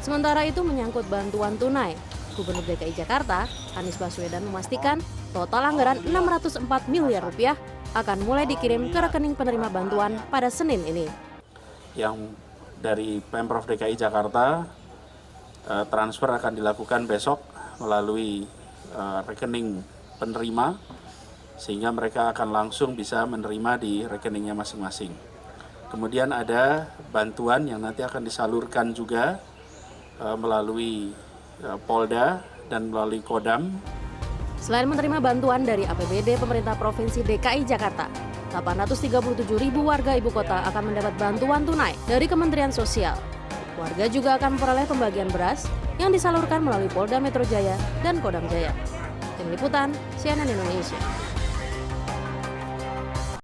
Sementara itu menyangkut bantuan tunai, Gubernur DKI Jakarta, Anies Baswedan memastikan total anggaran 604 miliar rupiah akan mulai dikirim ke rekening penerima bantuan pada Senin ini. yang dari Pemprov DKI Jakarta eh, transfer akan dilakukan besok melalui eh, rekening penerima sehingga mereka akan langsung bisa menerima di rekeningnya masing-masing. Kemudian ada bantuan yang nanti akan disalurkan juga melalui eh, Polda dan melalui Kodam Selain menerima bantuan dari APBD pemerintah Provinsi DKI Jakarta, 837 ribu warga ibu kota akan mendapat bantuan tunai dari Kementerian Sosial. Warga juga akan memperoleh pembagian beras yang disalurkan melalui Polda Metro Jaya dan Kodam Jaya. Tim Liputan, CNN Indonesia.